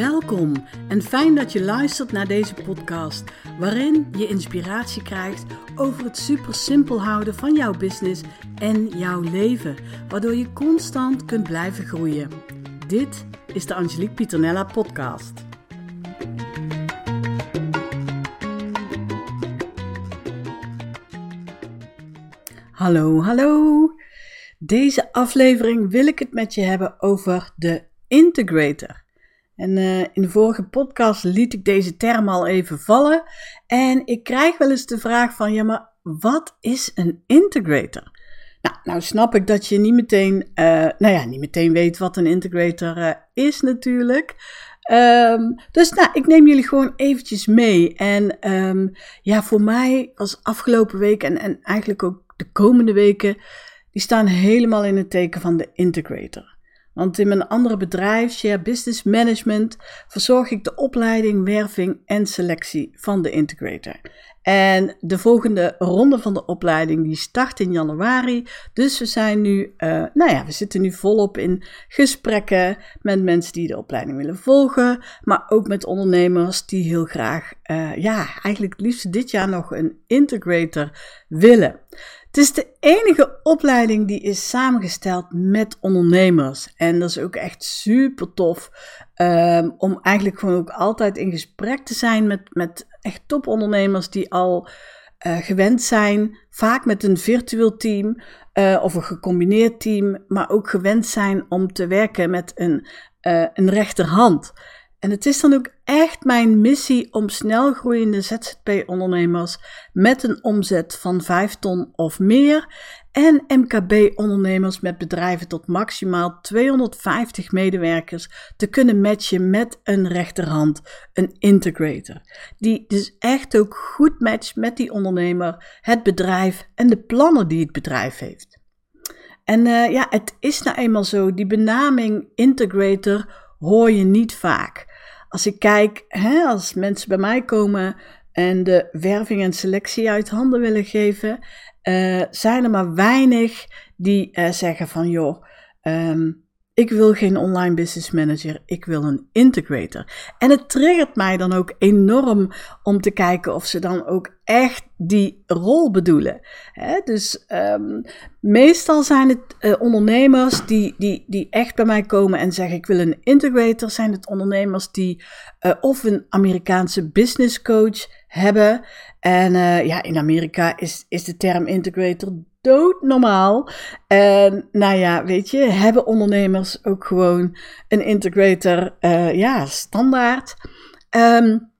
Welkom en fijn dat je luistert naar deze podcast, waarin je inspiratie krijgt over het super simpel houden van jouw business en jouw leven, waardoor je constant kunt blijven groeien. Dit is de Angelique Pieternella podcast. Hallo, hallo. Deze aflevering wil ik het met je hebben over de integrator. En uh, in de vorige podcast liet ik deze term al even vallen. En ik krijg wel eens de vraag van, ja, maar wat is een integrator? Nou, nou snap ik dat je niet meteen, uh, nou ja, niet meteen weet wat een integrator uh, is natuurlijk. Um, dus nou, ik neem jullie gewoon eventjes mee. En um, ja, voor mij was afgelopen week en, en eigenlijk ook de komende weken, die staan helemaal in het teken van de integrator. Want in mijn andere bedrijf, Share Business Management, verzorg ik de opleiding, werving en selectie van de integrator. En de volgende ronde van de opleiding die start in januari. Dus we zijn nu, uh, nou ja, we zitten nu volop in gesprekken met mensen die de opleiding willen volgen, maar ook met ondernemers die heel graag, uh, ja, eigenlijk het liefst dit jaar nog een integrator willen. Het is de enige opleiding die is samengesteld met ondernemers. En dat is ook echt super tof. Um, om eigenlijk gewoon ook altijd in gesprek te zijn met, met echt topondernemers die al uh, gewend zijn, vaak met een virtueel team uh, of een gecombineerd team, maar ook gewend zijn om te werken met een, uh, een rechterhand. En het is dan ook echt mijn missie om snelgroeiende ZZP-ondernemers met een omzet van 5 ton of meer en MKB-ondernemers met bedrijven tot maximaal 250 medewerkers te kunnen matchen met een rechterhand, een integrator. Die dus echt ook goed matcht met die ondernemer, het bedrijf en de plannen die het bedrijf heeft. En uh, ja, het is nou eenmaal zo, die benaming integrator hoor je niet vaak als ik kijk, hè, als mensen bij mij komen en de werving en selectie uit handen willen geven, uh, zijn er maar weinig die uh, zeggen van joh, um, ik wil geen online business manager, ik wil een integrator. En het triggert mij dan ook enorm om te kijken of ze dan ook echt die rol bedoelen. dus um, meestal zijn het uh, ondernemers die, die, die echt bij mij komen en zeggen ik wil een integrator. Zijn het ondernemers die uh, of een Amerikaanse business coach hebben. En uh, ja, in Amerika is, is de term integrator doodnormaal. En nou ja, weet je, hebben ondernemers ook gewoon een integrator, uh, ja, standaard. Um,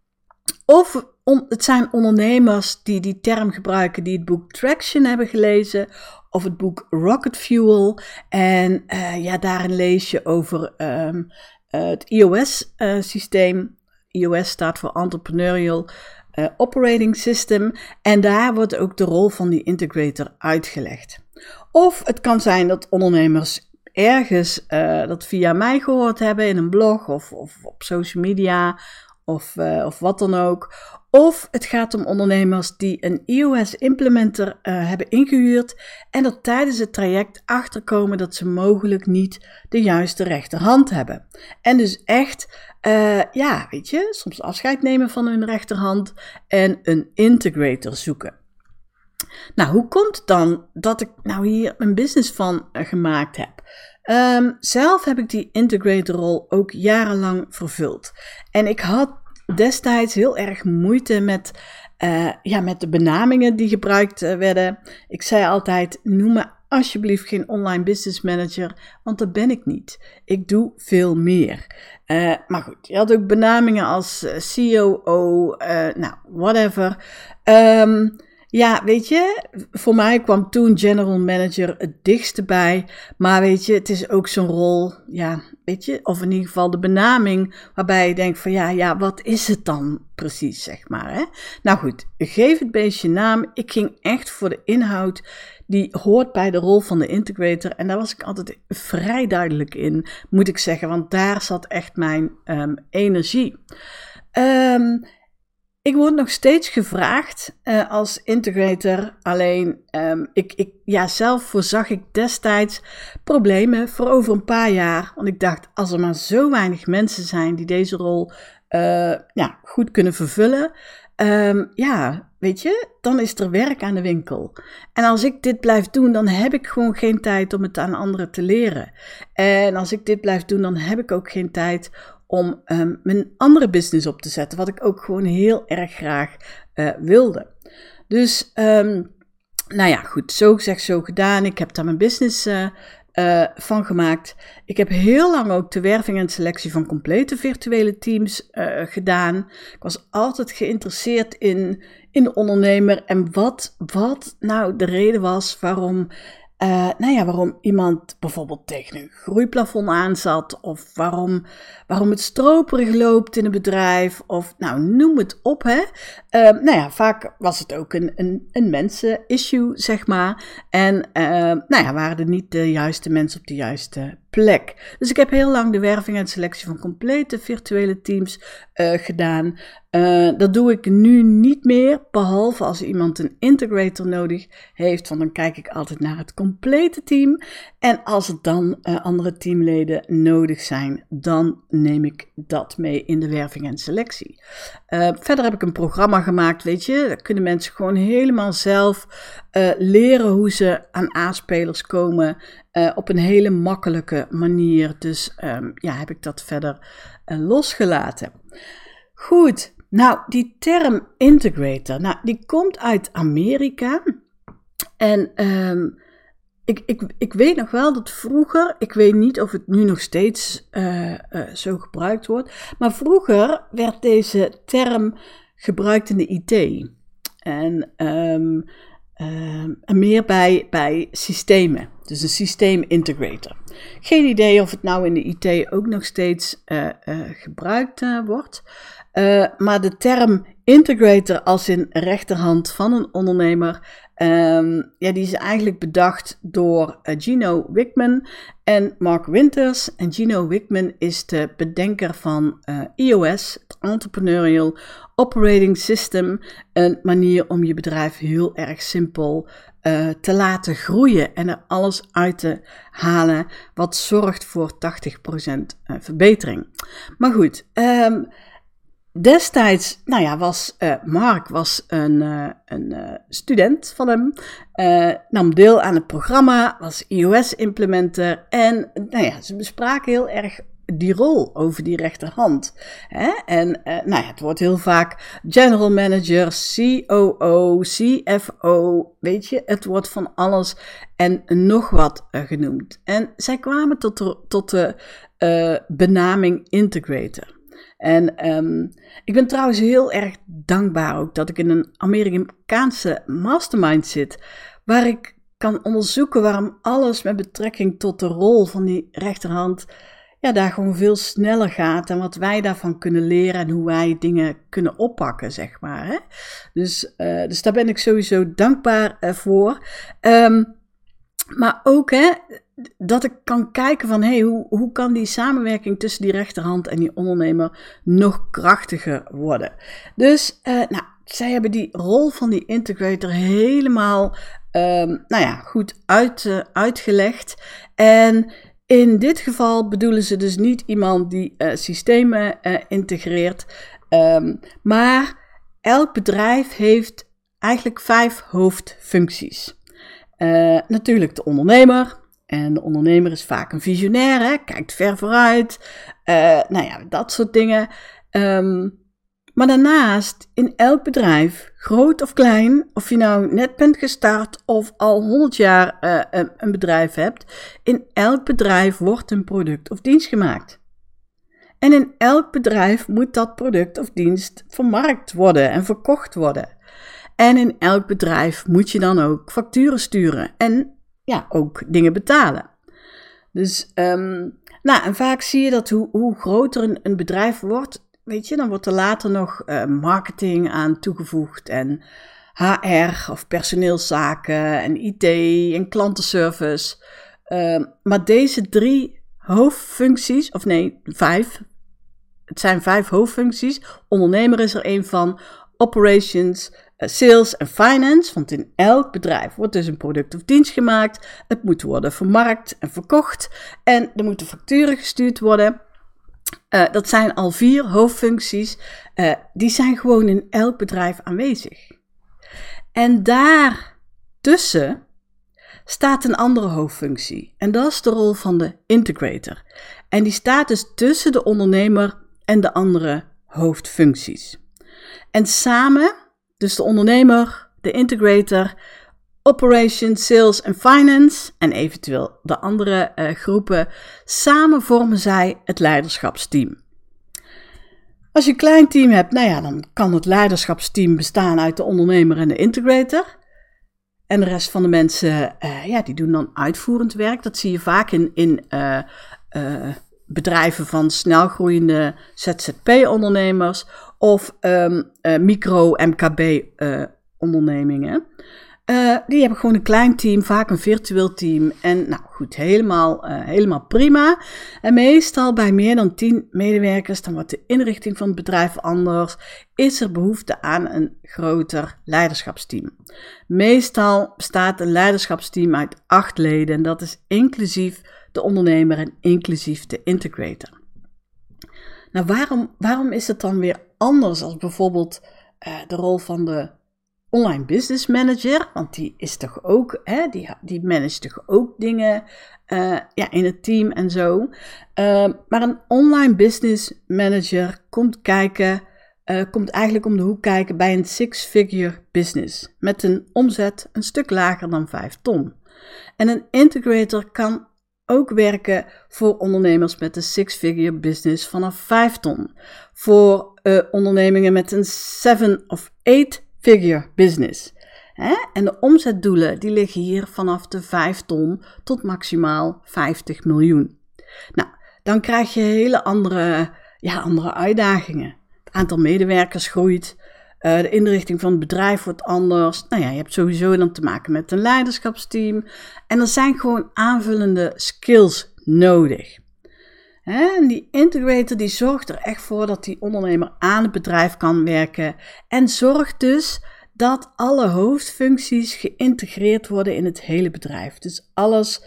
of het zijn ondernemers die die term gebruiken, die het boek Traction hebben gelezen. Of het boek Rocket Fuel. En uh, ja, daarin lees je over um, uh, het iOS-systeem. iOS staat voor Entrepreneurial uh, operating system. En daar wordt ook de rol van die integrator uitgelegd. Of het kan zijn dat ondernemers ergens uh, dat via mij gehoord hebben in een blog of, of op social media of, uh, of wat dan ook. Of het gaat om ondernemers die een iOS-implementer uh, hebben ingehuurd en er tijdens het traject achterkomen dat ze mogelijk niet de juiste rechterhand hebben. En dus echt, uh, ja, weet je, soms afscheid nemen van hun rechterhand en een integrator zoeken. Nou, hoe komt het dan dat ik nou hier een business van uh, gemaakt heb? Um, zelf heb ik die integrator rol ook jarenlang vervuld. En ik had destijds heel erg moeite met, uh, ja, met de benamingen die gebruikt uh, werden. Ik zei altijd: noem me alsjeblieft geen online business manager, want dat ben ik niet. Ik doe veel meer. Uh, maar goed, je had ook benamingen als COO, nou, whatever. Um, ja, weet je, voor mij kwam toen general manager het dichtste bij. Maar weet je, het is ook zo'n rol, ja, weet je, of in ieder geval de benaming waarbij je denkt van ja, ja, wat is het dan precies, zeg maar. Hè? Nou goed, geef het beestje naam. Ik ging echt voor de inhoud die hoort bij de rol van de integrator. En daar was ik altijd vrij duidelijk in, moet ik zeggen, want daar zat echt mijn um, energie. Um, ik word nog steeds gevraagd uh, als integrator. Alleen, um, ik, ik, ja, zelf voorzag ik destijds problemen voor over een paar jaar. Want ik dacht, als er maar zo weinig mensen zijn die deze rol uh, ja, goed kunnen vervullen. Um, ja, weet je, dan is er werk aan de winkel. En als ik dit blijf doen, dan heb ik gewoon geen tijd om het aan anderen te leren. En als ik dit blijf doen, dan heb ik ook geen tijd om um, mijn andere business op te zetten, wat ik ook gewoon heel erg graag uh, wilde. Dus, um, nou ja, goed, zo gezegd, zo gedaan. Ik heb daar mijn business uh, uh, van gemaakt. Ik heb heel lang ook de werving en selectie van complete virtuele teams gedaan. Ik was altijd geïnteresseerd in, in de ondernemer en wat, wat nou de reden was waarom uh, nou ja, waarom iemand bijvoorbeeld tegen een groeiplafond aanzat, of waarom, waarom het stroperig loopt in een bedrijf, of nou, noem het op. Hè. Uh, nou ja, vaak was het ook een, een, een mensen-issue, zeg maar. En uh, nou ja, waren er niet de juiste mensen op de juiste plek. Dus ik heb heel lang de werving en selectie van complete virtuele teams uh, gedaan. Uh, dat doe ik nu niet meer, behalve als iemand een integrator nodig heeft, want dan kijk ik altijd naar het complete team. En als er dan uh, andere teamleden nodig zijn, dan neem ik dat mee in de werving en selectie. verder heb ik een programma gemaakt, weet je, daar kunnen mensen gewoon helemaal zelf leren hoe ze aan A-spelers komen. Uh, op een hele makkelijke manier. Dus um, ja, heb ik dat verder uh, losgelaten. Goed, nou, die term integrator, nou, die komt uit Amerika. En um, ik, ik, ik weet nog wel dat vroeger, ik weet niet of het nu nog steeds zo gebruikt wordt, maar vroeger werd deze term gebruikt in de IT. En um, uh, meer bij, bij systemen. Dus een systeem integrator. Geen idee of het nou in de IT ook nog steeds uh, uh, gebruikt uh, wordt. maar de term integrator als in rechterhand van een ondernemer Um, ja, die is eigenlijk bedacht door Gino Wickman en Mark Winters. En Gino Wickman is de bedenker van EOS, het Entrepreneurial Operating System. Een manier om je bedrijf heel erg simpel uh, te laten groeien en er alles uit te halen wat zorgt voor 80% verbetering. Maar goed, um, Destijds, nou ja, was uh, Mark was een, een student van hem, nam deel aan het programma, was iOS-implementer en nou ja, ze bespraken heel erg die rol over die rechterhand. Hè? En nou ja, het wordt heel vaak general manager, COO, CFO, weet je, het wordt van alles en nog wat genoemd. En zij kwamen tot de, tot de benaming integrator. En um, ik ben trouwens heel erg dankbaar ook dat ik in een Amerikaanse mastermind zit, waar ik kan onderzoeken waarom alles met betrekking tot de rol van die rechterhand, ja, daar gewoon veel sneller gaat en wat wij daarvan kunnen leren en hoe wij dingen kunnen oppakken, zeg maar. Hè? Dus, uh, dus daar ben ik sowieso dankbaar uh, voor. Um, maar ook hè, dat ik kan kijken van hey, hoe, hoe kan die samenwerking tussen die rechterhand en die ondernemer nog krachtiger worden. Dus uh, nou, zij hebben die rol van die integrator helemaal um, nou ja, goed uit, uitgelegd. En in dit geval bedoelen ze dus niet iemand die uh, systemen integreert, um, maar elk bedrijf heeft eigenlijk vijf hoofdfuncties. Uh, natuurlijk de ondernemer. En de ondernemer is vaak een visionair, hè? kijkt ver vooruit. Nou ja, dat soort dingen. Um, maar daarnaast, in elk bedrijf, groot of klein, of je nou net bent gestart of al 100 jaar uh, een, bedrijf hebt, in elk bedrijf wordt een product of dienst gemaakt. En in elk bedrijf moet dat product of dienst vermarkt worden en verkocht worden. En in elk bedrijf moet je dan ook facturen sturen en ja, ook dingen betalen. Dus, um, nou, en vaak zie je dat hoe, hoe groter een, bedrijf wordt, weet je, dan wordt er later nog uh, marketing aan toegevoegd en HR of personeelszaken en IT en klantenservice. Uh, maar deze drie hoofdfuncties, of nee, vijf, het zijn vijf hoofdfuncties. Ondernemer is er een van, operations, eh, sales en finance. Want in elk bedrijf wordt dus een product of dienst gemaakt. Het moet worden vermarkt en verkocht. En er moeten facturen gestuurd worden. Uh, dat zijn al vier hoofdfuncties. Uh, die zijn gewoon in elk bedrijf aanwezig. En daartussen staat een andere hoofdfunctie. En dat is de rol van de integrator. En die staat dus tussen de ondernemer en de andere hoofdfuncties. En samen, dus de ondernemer, de integrator, operations, sales en finance en eventueel de andere uh, groepen, samen vormen zij het leiderschapsteam. Als je een klein team hebt, nou ja, dan kan het leiderschapsteam bestaan uit de ondernemer en de integrator. En de rest van de mensen, uh, ja, die doen dan uitvoerend werk. Dat zie je vaak in, in uh, bedrijven van snelgroeiende ZZP-ondernemers of um, micro-MKB-ondernemingen. Uh, die hebben gewoon een klein team, vaak een virtueel team. En nou goed, helemaal, uh, helemaal prima. En meestal bij meer dan 10 medewerkers, dan wordt de inrichting van het bedrijf anders. Is er behoefte aan een groter leiderschapsteam. Meestal bestaat een leiderschapsteam uit acht leden. En dat is inclusief de ondernemer en inclusief de integrator. Nou, waarom, waarom is het dan weer anders als bijvoorbeeld uh, de rol van de online business manager, want die is toch ook, hè, die, die managt toch ook dingen uh, ja, in het team en zo. Uh, maar een online business manager komt kijken, uh, komt eigenlijk om de hoek kijken bij een six-figure business met een omzet een stuk lager dan 5 ton. En een integrator kan ook werken voor ondernemers met een six-figure business vanaf 5 ton. Voor ondernemingen met een 7 of 8 figure business. En de omzetdoelen die liggen hier vanaf de 5 ton tot maximaal 50 miljoen. Nou, dan krijg je hele andere, ja, andere uitdagingen. Het aantal medewerkers groeit. Uh, de inrichting van het bedrijf wordt anders. Nou ja, je hebt sowieso dan te maken met een leiderschapsteam. En er zijn gewoon aanvullende skills nodig. En die integrator die zorgt er echt voor dat die ondernemer aan het bedrijf kan werken en zorgt dus dat alle hoofdfuncties geïntegreerd worden in het hele bedrijf. Dus alles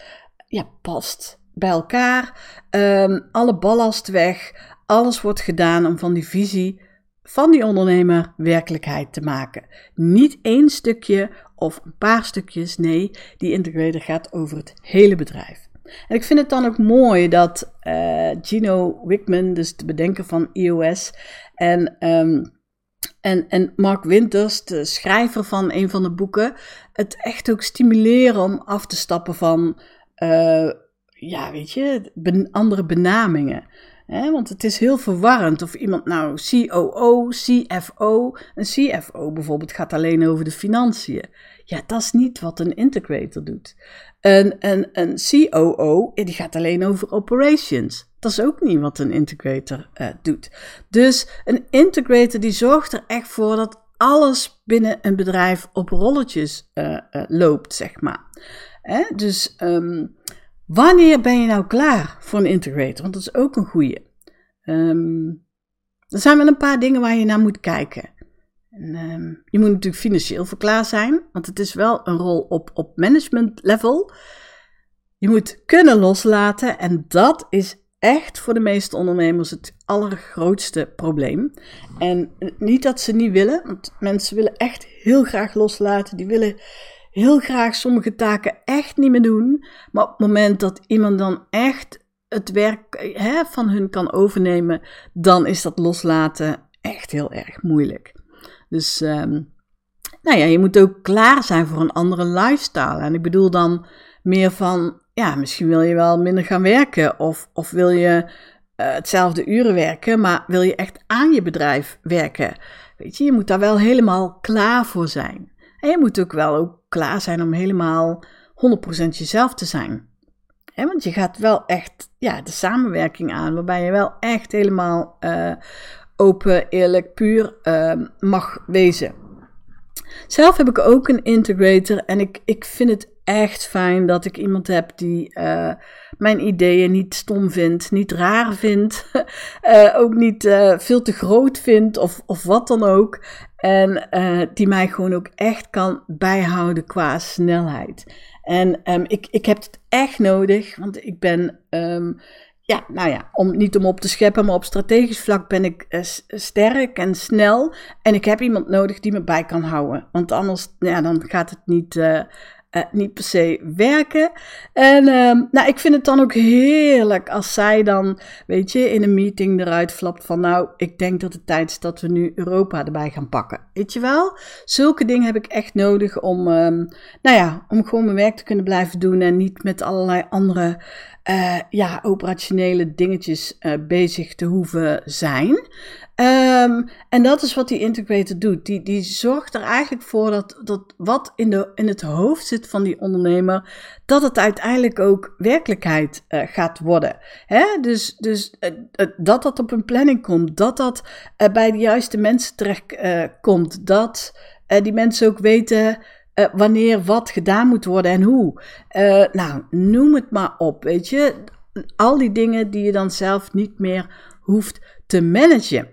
ja, past bij elkaar, um, alle ballast weg, alles wordt gedaan om van die visie van die ondernemer werkelijkheid te maken. Niet één stukje of een paar stukjes, nee, die integrator gaat over het hele bedrijf. En ik vind het dan ook mooi dat uh, Gino Wickman, dus de bedenker van iOS, en, um, en, en Mark Winters, de schrijver van een van de boeken, het echt ook stimuleren om af te stappen van, uh, ja, weet je, andere benamingen. Want het is heel verwarrend of iemand nou COO, CFO. Een CFO bijvoorbeeld gaat alleen over de financiën. Ja, dat is niet wat een integrator doet. Een, een, een COO, die gaat alleen over operations. Dat is ook niet wat een integrator uh, doet. Dus een integrator die zorgt er echt voor dat alles binnen een bedrijf op rolletjes uh, loopt, zeg maar. Dus um, wanneer ben je nou klaar voor een integrator? Want dat is ook een goede. Um, er zijn wel een paar dingen waar je naar moet kijken. En, um, je moet natuurlijk financieel voor klaar zijn, want het is wel een rol op, op management level. Je moet kunnen loslaten en dat is echt voor de meeste ondernemers het allergrootste probleem. En niet dat ze niet willen, want mensen willen echt heel graag loslaten. Die willen heel graag sommige taken echt niet meer doen. Maar op het moment dat iemand dan echt het werk hè, van hun kan overnemen, dan is dat loslaten echt heel erg moeilijk. Dus um, nou ja, je moet ook klaar zijn voor een andere lifestyle. En ik bedoel dan meer van, ja, misschien wil je wel minder gaan werken of, of wil je uh, hetzelfde uren werken, maar wil je echt aan je bedrijf werken. Weet je, je moet daar wel helemaal klaar voor zijn. En je moet ook wel ook klaar zijn om helemaal 100% jezelf te zijn. Want je gaat wel echt ja, de samenwerking aan, waarbij je wel echt helemaal uh, open, eerlijk, puur uh, mag wezen. Zelf heb ik ook een integrator en ik, ik vind het echt fijn dat ik iemand heb die uh, mijn ideeën niet stom vindt, niet raar vindt, uh, ook niet veel te groot vindt of, of wat dan ook. En uh, die mij gewoon ook echt kan bijhouden qua snelheid. En um, ik, ik heb het echt nodig, want ik ben um, ja, nou ja, om, niet om op te scheppen, maar op strategisch vlak ben ik uh, sterk en snel. En ik heb iemand nodig die me bij kan houden. Want anders, ja, dan gaat het niet, uh, uh, niet per se werken. En uh, nou, ik vind het dan ook heerlijk als zij dan, weet je, in een meeting eruit flapt van, nou, ik denk dat het tijd is dat we nu Europa erbij gaan pakken. Weet je wel? Zulke dingen heb ik echt nodig om, um, nou ja, om gewoon mijn werk te kunnen blijven doen en niet met allerlei andere uh, ja, operationele dingetjes uh, bezig te hoeven zijn. Um, en dat is wat die integrator doet. Die, die zorgt er eigenlijk voor dat, dat wat in, de, in het hoofd zit van die ondernemer, dat het uiteindelijk ook werkelijkheid uh, gaat worden. Hè? Dus, dus dat dat op een planning komt, dat dat bij de juiste mensen terecht komt, dat die mensen ook weten uh, wanneer wat gedaan moet worden en hoe. Uh, nou, noem het maar op, weet je. Al die dingen die je dan zelf niet meer hoeft te managen.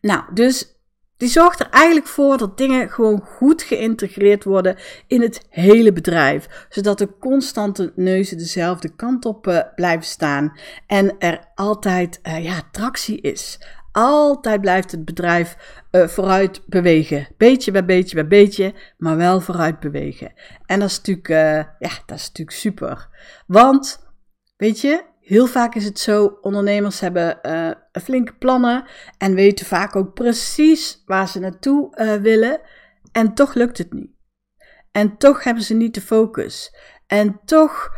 Nou, dus die zorgt er eigenlijk voor dat dingen gewoon goed geïntegreerd worden in het hele bedrijf. Zodat de constante neuzen dezelfde kant op uh, blijven staan. En er altijd ja, tractie is. Altijd blijft het bedrijf uh, vooruit bewegen. Beetje bij beetje bij beetje, maar wel vooruit bewegen. En dat is natuurlijk, uh, ja, dat is natuurlijk super. Want, weet je, heel vaak is het zo, ondernemers hebben uh, flinke plannen en weten vaak ook precies waar ze naartoe willen. En toch lukt het niet. En toch hebben ze niet de focus. En toch,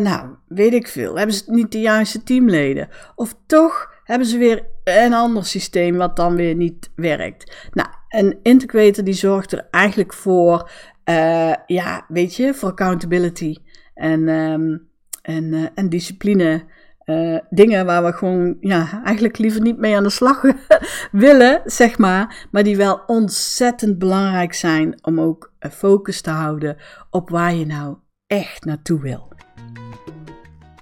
nou, weet ik veel, hebben ze niet de juiste teamleden. Of toch hebben ze weer een ander systeem wat dan weer niet werkt. Nou, een integrator die zorgt er eigenlijk voor, uh, ja, weet je, voor accountability en, um, en, uh, en discipline. Uh, dingen waar we gewoon ja, eigenlijk liever niet mee aan de slag willen, zeg maar. Maar die wel ontzettend belangrijk zijn om ook focus te houden op waar je nou echt naartoe wil.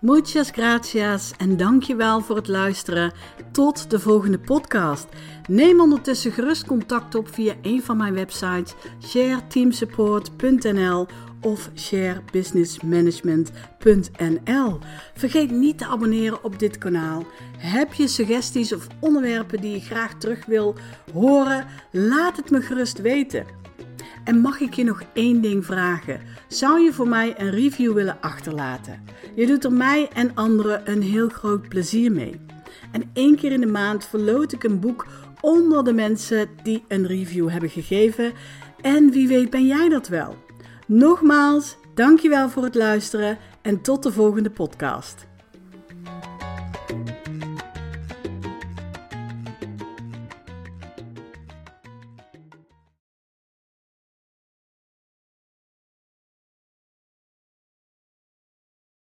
Muchas gracias en dankjewel voor het luisteren. Tot de volgende podcast. Neem ondertussen gerust contact op via een van mijn websites shareteamsupport.nl of sharebusinessmanagement.nl. Vergeet niet te abonneren op dit kanaal. Heb je suggesties of onderwerpen die je graag terug wil horen? Laat het me gerust weten. En mag ik je nog één ding vragen? Zou je voor mij een review willen achterlaten? Je doet er mij en anderen een heel groot plezier mee. En één keer in de maand verloot ik een boek onder de mensen die een review hebben gegeven. En wie weet ben jij dat wel? Nogmaals, dankjewel voor het luisteren en tot de volgende podcast.